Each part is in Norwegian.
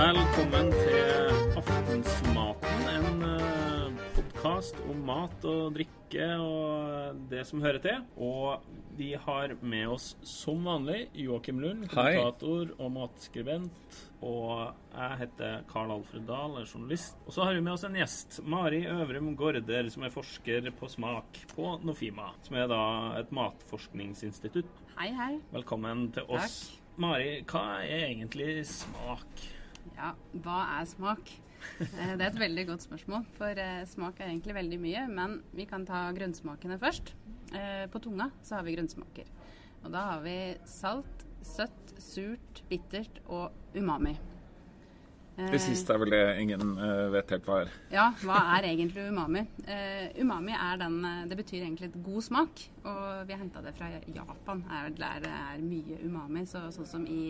Velkommen til Aftensmaten, en podkast om mat og drikke og det som hører til. Og vi har med oss som vanlig Joakim Lund, Hei. kommentator og matskribent. Og jeg heter Karl Alfred Dahl, er journalist. Og så har vi med oss en gjest, Mari Øvrum Gaarder, som er forsker på smak på Nofima. Som er da et matforskningsinstitutt. Hei, hei. Velkommen til oss. Mari, hva er egentlig smak? Ja, hva er smak? Eh, Det er et veldig godt spørsmål, for eh, smak er egentlig veldig mye. Men vi kan ta grunnsmakene først. Eh, På tunga så har vi grunnsmaker. Og da har vi salt, søtt, surt, bittert og umami. Det siste er vel det ingen eh, vet helt hva er. Ja, hva er egentlig umami? Uh, umami er den eh, Det betyr egentlig et god smak. Og vi har henta det fra Japan. Er, der det er mye umami. Så, sånn som i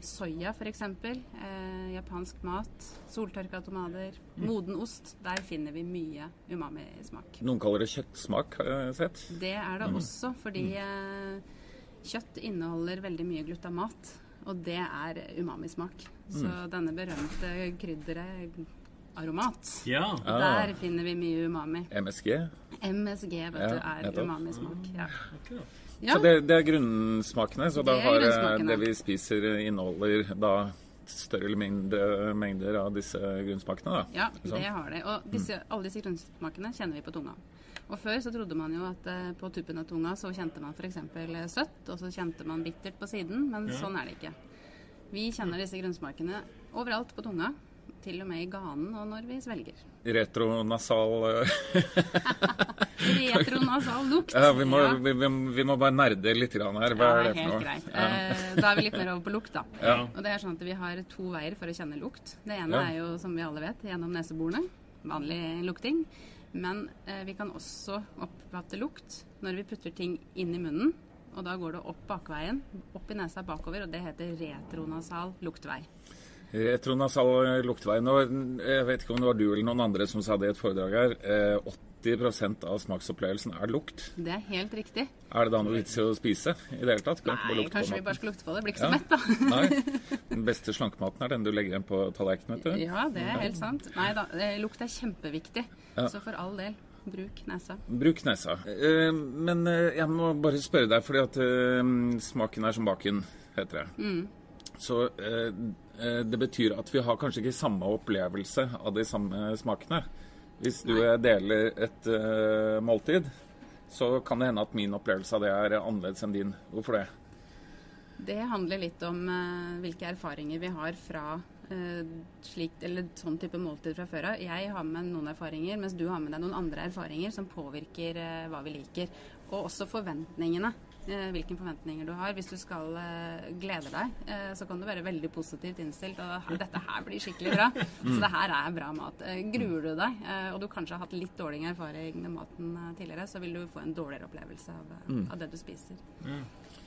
soya f.eks. Eh, japansk mat. Soltørka tomater. Moden ost. Der finner vi mye umami-smak. Noen kaller det kjøttsmak, har jeg sett. Det er det også fordi eh, kjøtt inneholder veldig mye glutamat. Og det er umamismak. Så denne berømte krydderet aromat Ja. Ah. der finner vi mye umami. MSG. MSG vet Ja, du, er nettopp. umamismak. Ja. akkurat. Ja. Så det, det er grunnsmakene. Så Det har eh, grunnsmakene. det vi spiser, inneholder da større eller mindre mengder av disse grunnsmakene, da. ja, det har det. Og disse, alle disse grunnsmakene kjenner vi på tunga. Og Før så trodde man jo at eh, på tuppen av tunga så kjente man f.eks. søtt, og så kjente man bittert på siden, men Ja. sånn er det ikke. Vi kjenner disse grunnsmakene overalt på tunga, til og med i ganen og når vi svelger. Retronasal eh, Retronasal lukt. ja, vi, må, Ja. vi, vi, vi må bare nerde litt grann her. Hva er det for helt noe? greit. Ja. Eh, da er vi litt mer over på lukt, da. Ja. Og det er sånn at Vi har to veier for å kjenne lukt. Det ene Ja. er jo, som vi alle vet, gjennom neseborene. Vanlig lukting. Men eh, vi kan også oppfatte lukt når vi putter ting inn i munnen. Og da går det opp bakveien, opp i nesa bakover, og det heter retronasal luktvei. Retronasal luktvei. Nå, jeg vet ikke om det var du eller noen andre som sa det i et foredrag her. Eh, 80% av smaksopplevelsen er lukt. Det er helt riktig. Er det da noe vits i å spise i det hele tatt? Kan Nei, på kanskje vi bare skal lukte på det. Blir ikke så mett, da. Nei. Den beste slankematen er den du legger igjen på tallerkenen, vet du. Ja, det er helt sant. Nei da, eh, lukt er kjempeviktig. Så for all del, bruk nesa. Bruk nesa. Eh, men eh, jeg må bare spørre deg, fordi at smaken er som baken, heter det. Mm. Så det betyr at vi har kanskje ikke samme opplevelse av de samme smakene. Hvis du eh, deler et uh, måltid, så kan det hende at min opplevelse av det er annerledes enn din. Hvorfor det? Det handler litt om uh, hvilke erfaringer vi har fra uh, slikt, eller sånn type måltid fra før av. Jeg har med noen erfaringer, mens du har med deg noen andre erfaringer som påvirker uh, hva vi liker. Og også forventningene. Eh, hvilke forventninger du har. Hvis du skal eh, glede deg, eh, så kan du være veldig positivt innstilt. Og her- dette her blir skikkelig bra. Så det her er bra mat. Eh, gruer du deg, eh, og du kanskje har hatt litt dårlig erfaring med maten eh, tidligere, så vil du få en dårligere opplevelse av, eh, av det du spiser. Ja.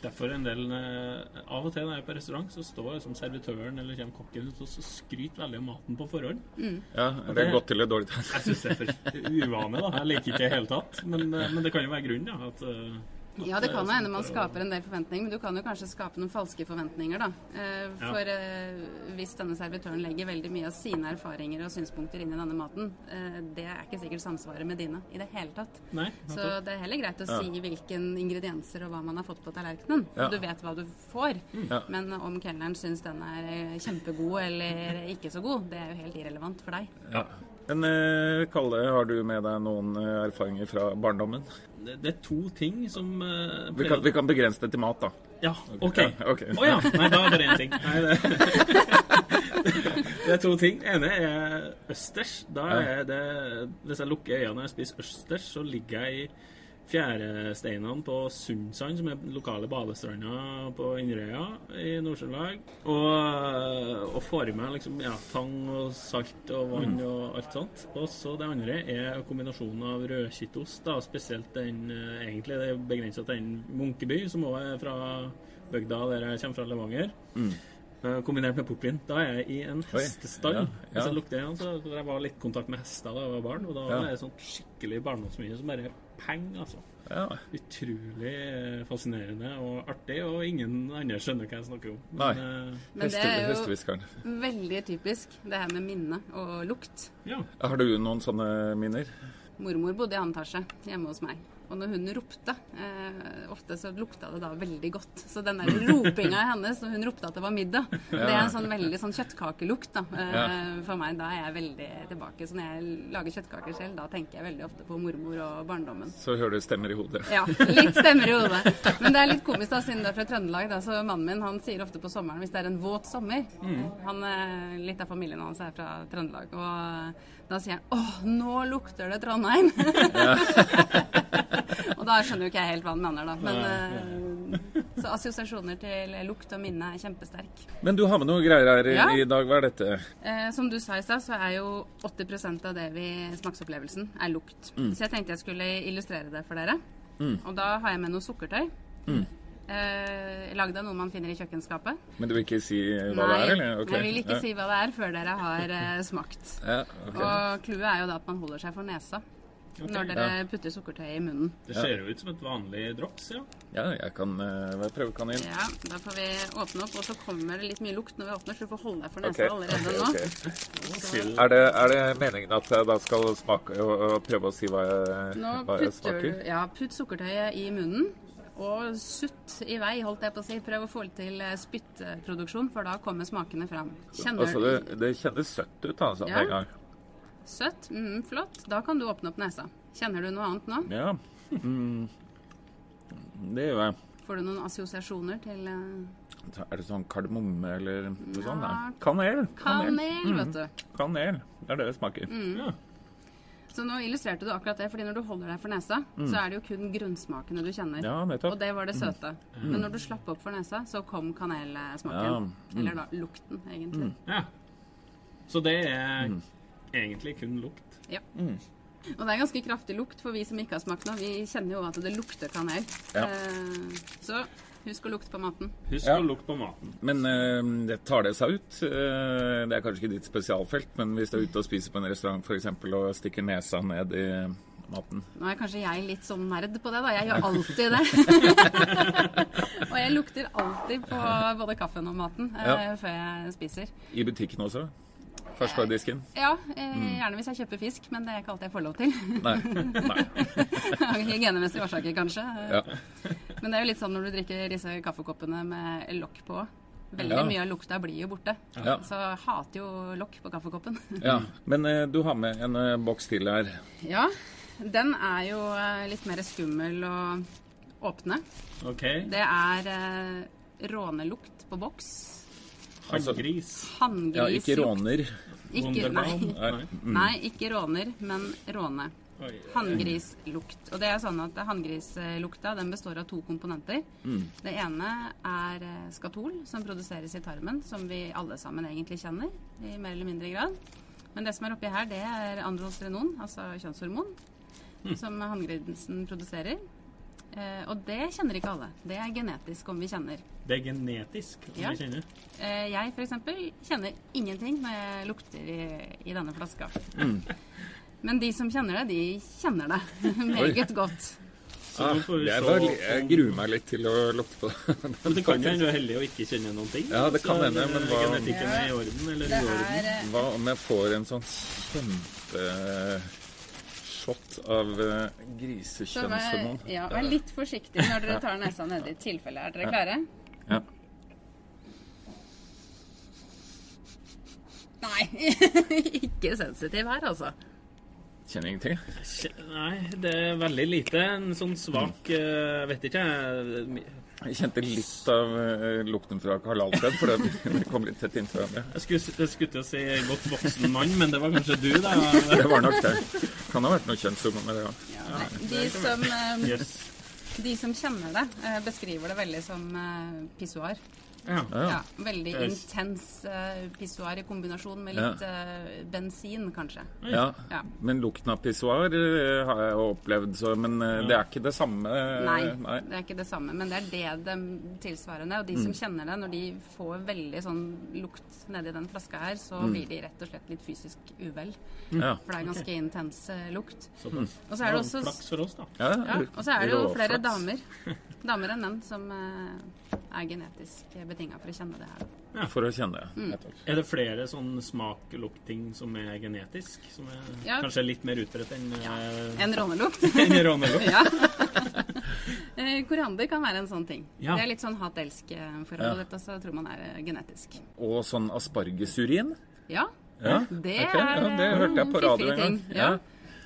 Derfor en del eh, Av og til når jeg er på restaurant, så står liksom servitøren eller kommer kokken ut og så skryter veldig om maten på forhånd. Ja, Er det det- godt eller dårlig? Jeg syns det er for uvane. da Jeg liker ikke det i det hele tatt. Men, eh, men det kan jo være grunnen, ja. At, eh, at Ja, det kan hende man skaper en del forventninger, men du kan jo kanskje skape noen falske forventninger, da. Eh, Ja. For eh, hvis denne servitøren legger veldig mye av sine erfaringer og synspunkter inn i denne maten, eh, det er ikke sikkert samsvaret med dine i det hele tatt. Nei, Så det er heller greit å Ja. si hvilken ingredienser og hva man har fått på tallerkenen. Ja. Du vet hva du får. Ja. Men om kelneren syns den er kjempegod eller ikke så god, det er jo helt irrelevant for deg. Ja. Men eh, Kalle, har du med deg noen eh, erfaringer fra barndommen? Det, det er to ting som uh, Vi kan, vi kan begrense det til mat, da. Ja, OK. Ja, okay. oh, ja. Nei, da er det én ting. Nei, det, det er to ting. Det ene er østers. Da er det Hvis jeg lukker øynene og spiser østers, så ligger jeg i fjæresteinene på Sundsand, som er lokale badestranda på Inderøya i Nord-Trøndelag. Og, og får i meg liksom, ja, tang og salt og vann og alt sånt. Og så det andre er kombinasjonen av rødkittost, da, spesielt den eh, egentlig det er begrensa til den Munkeby, som også er fra bygda der jeg kommer fra, Levanger. eh, kombinert med portvin. Da er jeg i en hestestall. ja, ja. Hvis jeg lukter igjen, så Jeg var litt kontakt med hester da jeg var barn, og da Ja. var det sånn skikkelig barndomsminne som bare peng, altså. Ja. Utrolig eh, fascinerende og artig, og ingen andre skjønner hva jeg snakker om. Nei. eh, Men det er jo veldig typisk, det her med minne og lukt. ja. Har du noen sånne minner? Mormor bodde i annen etasje hjemme hos meg. Og når hun ropte, eh, ofte så lukta det da veldig godt. Så den der ropinga hennes når hun ropte at det var middag, det er en sånn veldig sånn kjøttkakelukt da, eh, Ja. for meg. Da er jeg veldig tilbake. Så når jeg lager kjøttkaker selv, da tenker jeg veldig ofte på mormor og barndommen. Så hører du stemmer i hodet. Ja, litt stemmer i hodet. Men det er litt komisk da, siden du er fra Trøndelag. Da, så mannen min han sier ofte på sommeren hvis det er en våt sommer han, eh, Litt av familien hans er fra Trøndelag. Og da sier han 'Å, nå lukter det Trondheim'. og da skjønner jo ikke jeg helt hva han mener, da. Men, uh, så assosiasjoner til lukt og minne er kjempesterk. Men du har med noen greier her i, Ja. i dag. Hva er dette? Uh, som du sa i stad, så er jo 80% av det vi smaksopplevelsen er lukt. Så jeg tenkte jeg skulle illustrere det for dere. Og da har jeg med noe sukkertøy. Eh, Lagd av noe man finner i kjøkkenskapet. Men du vil ikke si hva det er, eller? Okay. jeg vil ikke ja. si hva det er før dere har eh, smakt. Ja, okay. Og clouet er jo da at man holder seg for nesa når dere putter sukkertøyet i munnen. Det ser jo ut som et vanlig drops, ja. ja, jeg kan uh, prøve kanin. Ja, Da får vi åpne opp, og så kommer det litt mye lukt når vi åpner, så du får holde deg for nesa okay. allerede nå. ok. Er, det, er det meningen at jeg da skal smake og, og prøve å si hva jeg, Nå hva jeg smaker? du ja, putt sukkertøyet i munnen. Og sutt i vei, holdt jeg på å si. Prøv å få til spytteproduksjon, spyttproduksjon, for da kommer smakene fram. Kjenner Altså, det, det kjennes søtt ut, altså, Ja. med en gang. Søtt? Mm, flott. Da kan du åpne opp nesa. Kjenner du noe annet nå? Ja. Mm. Det gjør jeg. Får du noen assosiasjoner til uh... Er det sånn kardemomme eller noe Ja. sånt? da? Kanel. kanel, Mm. vet du? Kanel. Det er det det smaker. ja. Så nå illustrerte du akkurat det, fordi når du holder deg for nesa, så er det jo kun grunnsmakene du kjenner. Mm. Ja, Og det var det søte. Men når du slapp opp for nesa, så kom kanelsmaken. Ja, mm. Eller da lukten, egentlig. ja. Så det er egentlig kun lukt. Ja. Og det er ganske kraftig lukt for vi som ikke har smakt noe. Vi kjenner jo at det lukter kanel. Ja. Eh, så husk å lukte på maten. Husk Ja. å lukte på maten. Men eh, det tar det seg ut? Eh, det er kanskje ikke ditt spesialfelt, men hvis du er ute og spiser på en restaurant for eksempel, og stikker nesa ned i maten Nå er kanskje jeg litt sånn nerd på det, da. Jeg gjør alltid det. og jeg lukter alltid på både kaffen og maten eh, Ja. før jeg spiser. I butikken også? Først på disken? Ja, eh, gjerne hvis jeg kjøper fisk, men det er ikke alltid jeg får lov til. Nei. Nei. Hygienemessige årsaker, kanskje. Ja. Men det er jo litt sånn når du drikker disse kaffekoppene med lokk på. Veldig Ja. mye av lukta blir jo borte. Ja. Så hater jo lokk på kaffekoppen. ja. Men eh, du har med en eh, boks til her. Ja, den er jo eh, litt mer skummel å åpne. OK. Det er eh, rånelukt på boks. Hanngris. Ja, ikke råner. Ikke, nei. Nei. nei, ikke råner, men råne. Hanngrislukt. Og det er sånn at Hanngrislukta den består av to komponenter. Det ene er eh, skatol, som produseres i tarmen, som vi alle sammen egentlig kjenner i mer eller mindre grad. Men det som er oppi her, det er androstrenon, altså kjønnshormon, som hanngrisen produserer. Eh, og det kjenner ikke alle. Det er genetisk om vi kjenner. Det er genetisk, om Ja. vi kjenner. Eh, jeg f.eks. kjenner ingenting når jeg lukter i, i denne flaska. Men de som kjenner det, de kjenner det meget godt. Så nå får vi jeg, var, jeg gruer meg litt til å lukte på det. Men det kan jo hende du er heldig å ikke kjenne noen ting. Ja, det kan hende, men hva- Genetikken er i orden, eller uorden. er eh, Hva om jeg får en sånn kjempeshot av uh, vær, grisekjønnshormon? ja, vær litt forsiktig når dere tar nesa nedi tilfelle. Er dere klare? Ja. Nei, ikke sensitiv her, altså. Kjenner ingenting? Nei, det er veldig lite. En sånn svak eh, Jeg vet ikke, jeg. Kjente litt av eh, lukten fra Karl Alfred, for det kom litt tett inntil hverandre. Jeg skulle, jeg skulle til å si godt voksen mann, men det var kanskje du, da. Det var nok det. Kan ha vært noe kjønnshormon med det òg. ja de, som, eh, Yes. de som kjenner det, eh, beskriver det veldig som pissoar. Ja. Ja. Veldig Yes. intens uh, pissoar i kombinasjon med litt uh, bensin, kanskje. Ja. Ja. Men lukten av pissoar uh, har jeg opplevd, så, men det er ikke det samme. Nei, nei. det er ikke det samme, men det er det de tilsvarende. Og de Mm. som kjenner det, når de får veldig sånn lukt nedi den flaska her, så Mm. blir de rett og slett litt fysisk uvel. Ja. For det er ganske intens eh, lukt. Såpass. Og så er det også Flaks for oss, da. Ja, ja, Og så er det jo flere damer damer enn menn som er genetisk betinga for å kjenne det her. Ja, For å kjenne det. Mm. Er det flere sånn smak-lukt-ting som er genetisk? Som er Ja. kanskje litt mer utbredt enn ja. En rånelukt. en rånelukt? ja. Eh, Koriander kan være en sånn ting. Ja. Det er litt sånn hat-elsk-forhold. Ja. Dette så tror man er eh, genetisk. Og sånn aspargesurin. Ja, Ja, det okay. er ja, det eh, hørte jeg på radio en gang. ting. Ja.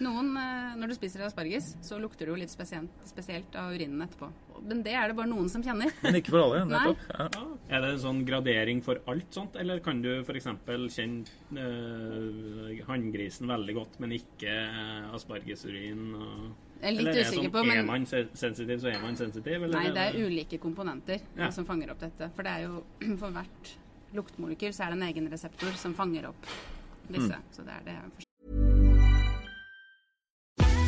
Noen, eh, når du spiser asparges, så lukter det jo litt spesielt, spesielt av urinen etterpå. Men det er det bare noen som kjenner. Men ikke for alle. Nettopp. Ja. Ja. Er det en sånn gradering for alt sånt, eller kan du f.eks. kjenne uh, hanngrisen veldig godt, men ikke uh, aspargesurin? Og, Jeg er litt eller er usikker sånn, på, men- Er man sensitiv, så er man sensitiv? Eller Nei, det er ulike komponenter Ja. som fanger opp dette. For det er jo for hvert luktmolekyl så er det en egen reseptor som fanger opp disse. Mm. Så det er det.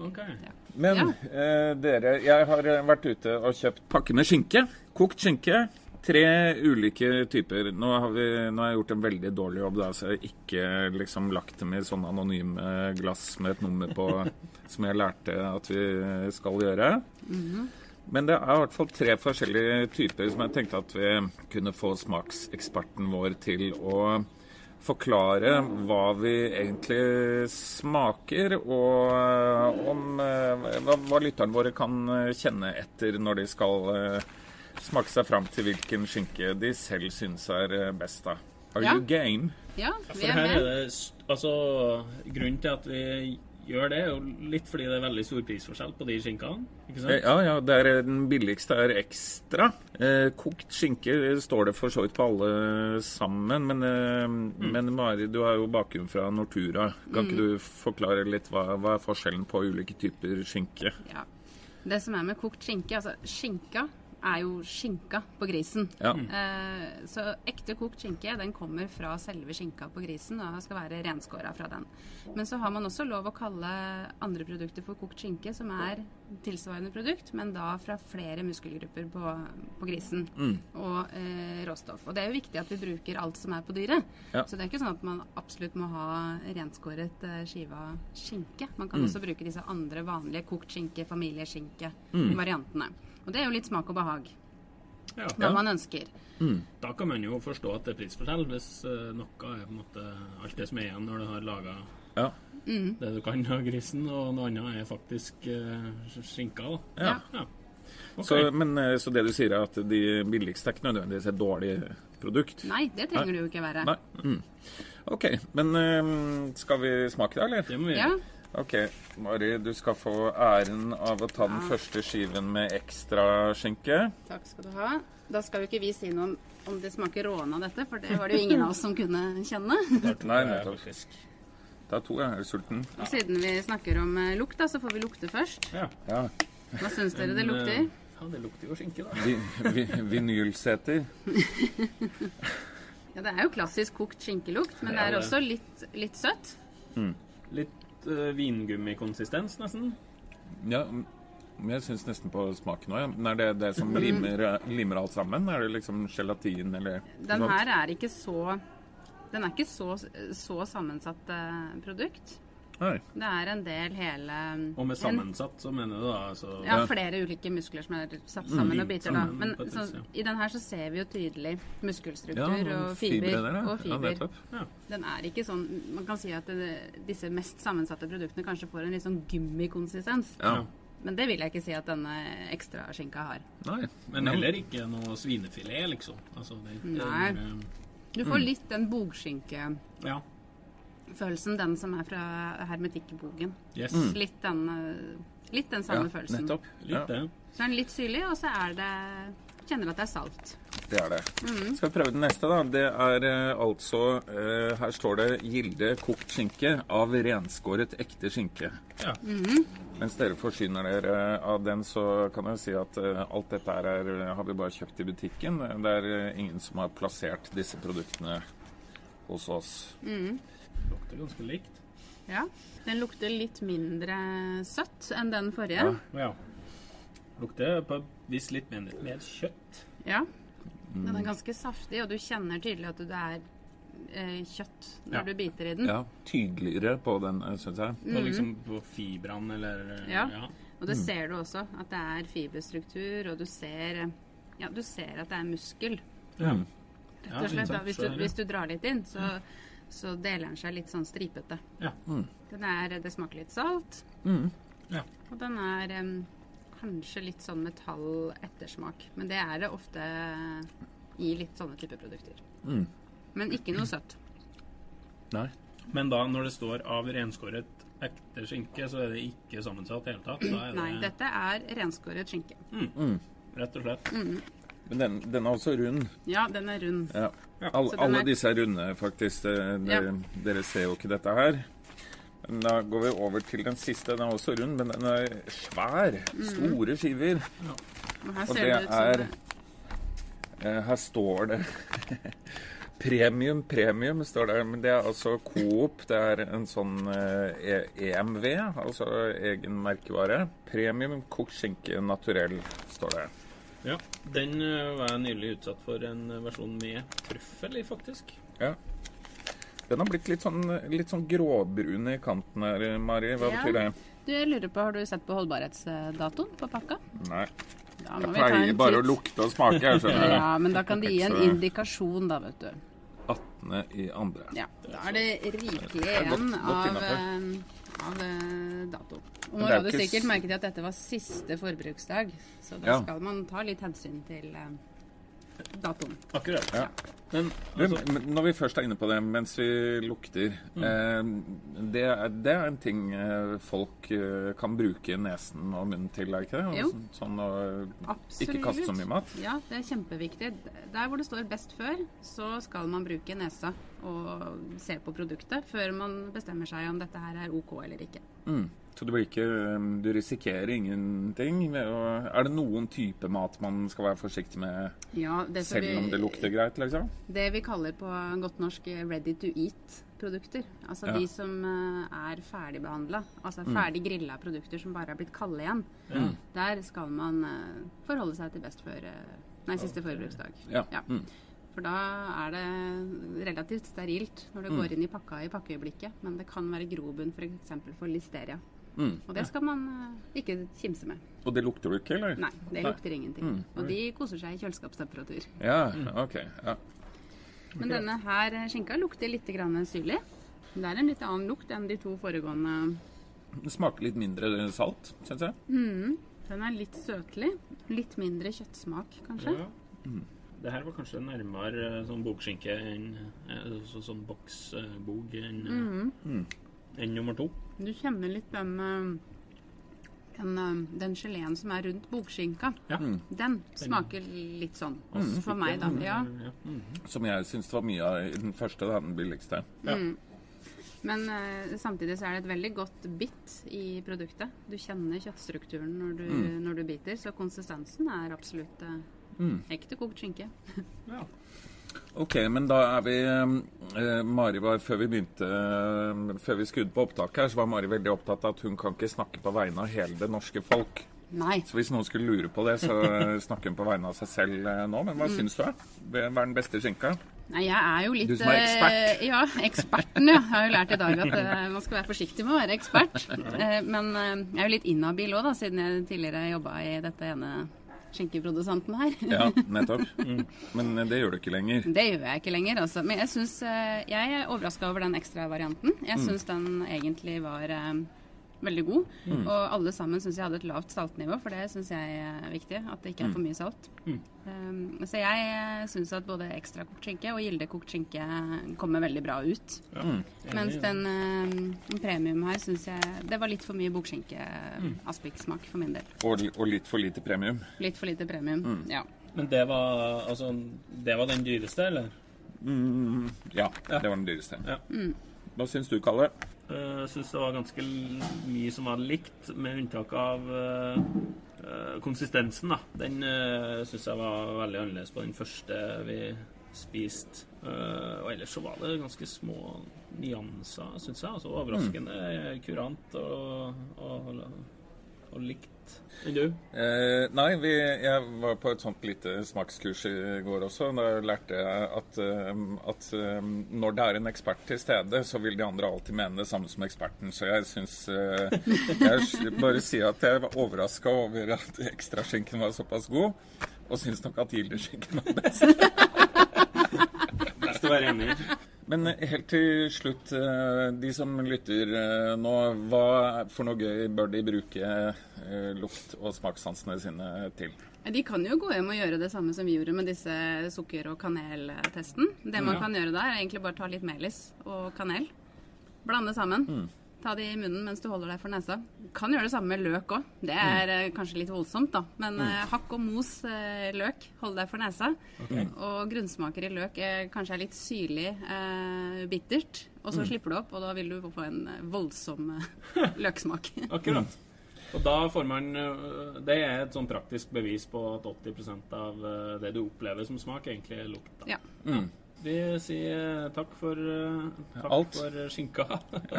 Ok. Men eh, dere, jeg har eh, vært ute og kjøpt pakke med skinke. Kokt skinke. Tre ulike typer. Nå har, vi, nå har jeg gjort en veldig dårlig jobb, da, så jeg har ikke liksom lagt dem i sånne anonyme glass med et nummer på, som jeg lærte at vi skal gjøre. Men det er i hvert fall tre forskjellige typer som jeg tenkte at vi kunne få smakseksperten vår til å forklare hva vi egentlig smaker, og om eh, hva, hva lytterne våre kan eh, kjenne etter når de skal eh, smake seg fram til hvilken skinke de selv syns er eh, best. da. Are Ja. you game? Ja, vi er med. altså, Grunnen til at vi gjør det, er jo litt fordi det er veldig stor prisforskjell på de skinkene. ikke Eh, sant? Ja, ja, det er, den billigste er ekstra. Eh, kokt skinke står det for så vidt på alle sammen, men, eh, men Mari, du har jo bakgrunn fra Nortura. Kan ikke du forklare litt hva, hva er forskjellen på ulike typer skinke? Ja. Det som er med kokt skinke, altså skinka er jo skinka på grisen. Ja. Eh, så ekte kokt skinke den kommer fra selve skinka på grisen og skal være renskåra fra den. Men så har man også lov å kalle andre produkter for kokt skinke, som er tilsvarende produkt, men da fra flere muskelgrupper på, på grisen og eh, råstoff. Og det er jo viktig at vi bruker alt som er på dyret. Ja. Så det er ikke sånn at man absolutt må ha renskåret eh, skiva skinke. Man kan også bruke disse andre vanlige kokt skinke, familieskinke-variantene. Og det er jo litt smak og behag. Ja. Hva man ønsker. Da kan man jo forstå at det er prisforskjell, hvis eh, noe er på en måte alt det som er igjen når du har laga Ja. det du kan av grisen, og noe annet er faktisk eh, skinka. da. Ja. Ja. Ok. Så, men, eh, så det du sier er at de billigste er ikke nødvendigvis et dårlig produkt? Nei, det trenger det jo ikke være. Nei. Mm. OK. Men skal vi smake det, eller? Det må vi Ja, gjøre. OK. Mari, du skal få æren av å ta den første skiven med ekstra skinke. takk skal du ha. Da skal jo ikke vi si noe om om det smaker råne av dette, for det var det jo ingen av oss som kunne kjenne. Nei, nettopp. er to, jeg er sulten. Og siden vi snakker om eh, lukt, da, så får vi lukte først. Ja. Ja. Hva syns dere det lukter? eh, Ja, det lukter jo skinke, da. Vi, vi, vinylseter. Ja, Det er jo klassisk kokt skinkelukt, men det er også litt, litt søtt. Litt litt uh, vingummikonsistens, nesten. Ja, men jeg syns nesten på smaken òg. Ja. Er det det som limer, limer alt sammen? Er det liksom gelatin eller Den noe her er ikke så Den er ikke så, så sammensatt uh, produkt. Nei. Det er en del hele Og med sammensatt, så mener du da altså Ja, flere ulike muskler som er satt sammen og biter. da. Men så, i den her så ser vi jo tydelig muskelstruktur Ja, og fiber. der, ja. og Ja, fiber. nettopp. den er ikke sånn Man kan si at det, disse mest sammensatte produktene kanskje får en litt sånn gummikonsistens. Ja. Men det vil jeg ikke si at denne ekstraskinka har. Nei. Men heller ikke noe svinefilet, liksom. Altså, det, det, Nei. Du får litt den bogskinke... Ja. Den som er fra hermetikkbogen. Yes. Litt den, eh, litt den samme Ja, følelsen. nettopp. Litt Ja, Så det. er den litt syrlig, og så er det Kjenner at det er salt. det er det. Mm. Skal vi prøve den neste, da? Det er eh, altså uh, Her står det 'Gilde kokt skinke av renskåret ekte skinke'. Ja. Mens dere forsyner dere av den, så kan jeg si at alt dette her er, har vi bare kjøpt i butikken. Det er ingen som har plassert disse produktene hos oss. Lukter ganske likt. Ja. Den lukter litt mindre søtt enn den forrige. Ja. Ja. Lukter på et vis litt mer, mer kjøtt. Ja. Den er ganske saftig, og du kjenner tydelig at det er eh, kjøtt når Ja. du biter i den. Ja, tydeligere på den, syns jeg. Og liksom på fibrene eller Ja. ja. Og det ser du også, at det er fiberstruktur, og du ser, ja, du ser at det er muskel. Ja. Rett og slett, da. Hvis, du, hvis du drar litt inn, så, så deler den seg litt sånn stripete. Ja. Den er, det smaker litt salt, Ja. og den er um, kanskje litt sånn metall-ettersmak. Men det er det ofte i litt sånne typer produkter. Mm. Men ikke noe søtt. Nei. Men da, når det står av renskåret ekte skinke, så er det ikke sammensatt i hele tatt? Da er det Nei, dette er renskåret skinke. rett og slett Men den, den er også rund. Ja, den er rund. Ja. All, er... alle disse er runde, faktisk. Det, det, Ja. Dere ser jo ikke dette her. Men da går vi over til den siste. Den er også rund, men den er svær. Store skiver. Og her Og ser det det er eh, Her står det Premium, premium står det. Men det er altså Coop. Det er en sånn eh, E- EMV, altså egen merkevare. Premium kokt skinke naturell, står det. Ja. Den eh, var jeg nylig utsatt for en versjon med trøffel i, faktisk. Ja. Den har blitt litt sånn, litt sånn gråbrun i kanten her, Mari. Hva Ja. betyr det? Du, jeg lurer på, Har du sett på holdbarhetsdatoen på pakka? Nei. Da Jeg må vi ta pleier en bare å lukte og smake, jeg skjønner. Ja, men da kan det gi en indikasjon, da, vet du. 18. i andre. Ja, Da er det rikelig igjen av, innenfor. eh, av dato. Og nå la du sikkert merke til at dette var siste forbruksdag, så da Ja. skal man ta litt hensyn til eh, datoen. Akkurat. Ja. Men altså, men når vi først er inne på det, mens vi lukter eh, det, er, det er en ting eh, folk eh, kan bruke nesen og munnen til, er ikke det? Jo. Sånn, sånn å Absolutt. ikke kaste så mye mat. Ja, det er kjempeviktig. Der hvor det står 'best før', så skal man bruke nesa og se på produktet før man bestemmer seg om dette her er OK eller ikke. Mm. Så du, ikke eh, Du risikerer ingenting. Er det noen type mat man skal være forsiktig med, Ja, selv om det lukter greit, liksom? Det vi kaller på godt norsk ready to eat-produkter. Altså Ja. de som eh, er ferdigbehandla. Altså ferdig grilla produkter som bare er blitt kalde igjen. Der skal man eh, forholde seg til best før eh, Nei, siste forbruksdag. Ja. Mm. For da er det relativt sterilt når det Mm. går inn i pakka i pakkeøyeblikket. Men det kan være grobunn f.eks. For, for listeria. Mm. Og det skal man eh, ikke kimse med. Og det lukter du ikke, eller? Nei, det lukter ingenting. Mm. Og de koser seg i kjøleskapstemperatur. Ja, ok. Ja. Men denne her eh, skinka lukter litt grann syrlig. Det er en litt annen lukt enn de to foregående. Det smaker litt mindre salt, syns jeg. Den er litt søtlig. Litt mindre kjøttsmak, kanskje. ja. Det her var kanskje nærmere eh, sånn bokskinke enn så, sånn boksbog enn mm. enn nummer to. Du kjenner litt den eh, den, eh, den geleen som er rundt bokskinka. Ja. Den smaker litt sånn. For meg, da. Ja. Ja. Mm. Som jeg syns det var mye av i den første, da, den billigste. Ja. Men uh, samtidig så er det et veldig godt bitt i produktet. Du kjenner kjøttstrukturen når du, når du biter, så konsistensen er absolutt uh, ekte kokt skinke. Ja. Ok, men da er vi eh, Mari var, Før vi begynte, eh, før vi skrudde på opptaket her, så var Mari veldig opptatt av at hun kan ikke snakke på vegne av hele det norske folk. Nei. Så hvis noen skulle lure på det, så eh, snakker hun på vegne av seg selv eh, nå. Men hva syns du? Hva er den beste skinka? Nei, jeg er jo litt Du som er ekspert. Ja, eksperten, ja. Jeg har jo lært i dag at man skal være forsiktig med å være ekspert. Men jeg er jo litt inhabil òg, da, siden jeg tidligere jobba i dette ene skinkeprodusenten her. Ja, nettopp. Men eh, det gjør du ikke lenger. Det gjør jeg ikke lenger, altså. Men jeg synes, Jeg er overraska over den ekstravarianten. Jeg syns den egentlig var eh, veldig god. Og alle sammen syns jeg hadde et lavt saltnivå, for det syns jeg er viktig. At det ikke er for mye salt. Um, så jeg uh, syns at både ekstrakokt skinke og gildekokt skinke kommer veldig bra ut. Mens den um, premium her syns jeg Det var litt for mye bokskinke-aspiksmak for min del. Og, og litt for lite premium. Litt for lite premium. Ja. Men det var, altså, det var den dyreste, eller? Mm, ja, det var den dyreste. Ja. Hva syns du, Kalle? Jeg syns det var ganske mye som var likt, med unntak av eh, eh, konsistensen. da. Den uh, syns jeg var veldig annerledes på den første vi spiste. Eh, og ellers så var det ganske små nyanser, syns jeg. Altså overraskende kurant og, og, og likt. Enn du? Eh, nei, vi, jeg var på et sånt lite smakskurs i går også. Da lærte jeg at, eh, at eh, når det er en ekspert til stede, så vil de andre alltid mene det samme som eksperten. Så jeg syns eh, Jeg bare sier at jeg var overraska over at ekstraskinken var såpass god. Og syns nok at gildeskinken var best. Best å være enig i. Men helt til slutt, eh, de som lytter eh, nå, hva for noe gøy bør de bruke eh, lukt- og smakssansene sine til? De kan jo gå hjem og gjøre det samme som vi gjorde med disse sukker- og kaneltesten. Det man kan gjøre da, er egentlig bare ta litt melis og kanel. Blande sammen. Ta det i munnen mens du holder deg for nesa. Kan gjøre det samme med løk òg. Det er mm. kanskje litt voldsomt, da. Men eh, hakk og mos eh, løk, hold deg for nesa. Og grunnsmaker i løk er kanskje er litt syrlig, eh, bittert. Og så slipper du opp, og da vil du få en eh, voldsom eh, løksmak. Akkurat. Og da får man Det er et sånn praktisk bevis på at 80% av det du opplever som smak, egentlig er lukt. Da. Ja. Vi sier takk for øh, Takk Alt. for skinka.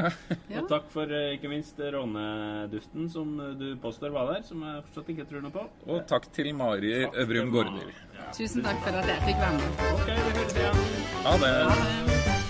Og takk for ikke minst råneduften som du påstår var der, som jeg fortsatt ikke tror noe på. Og takk til Mari Øvrum Gaarder. Tusen takk for at jeg fikk være med. OK, vi høres igjen. Ha det. Ha det.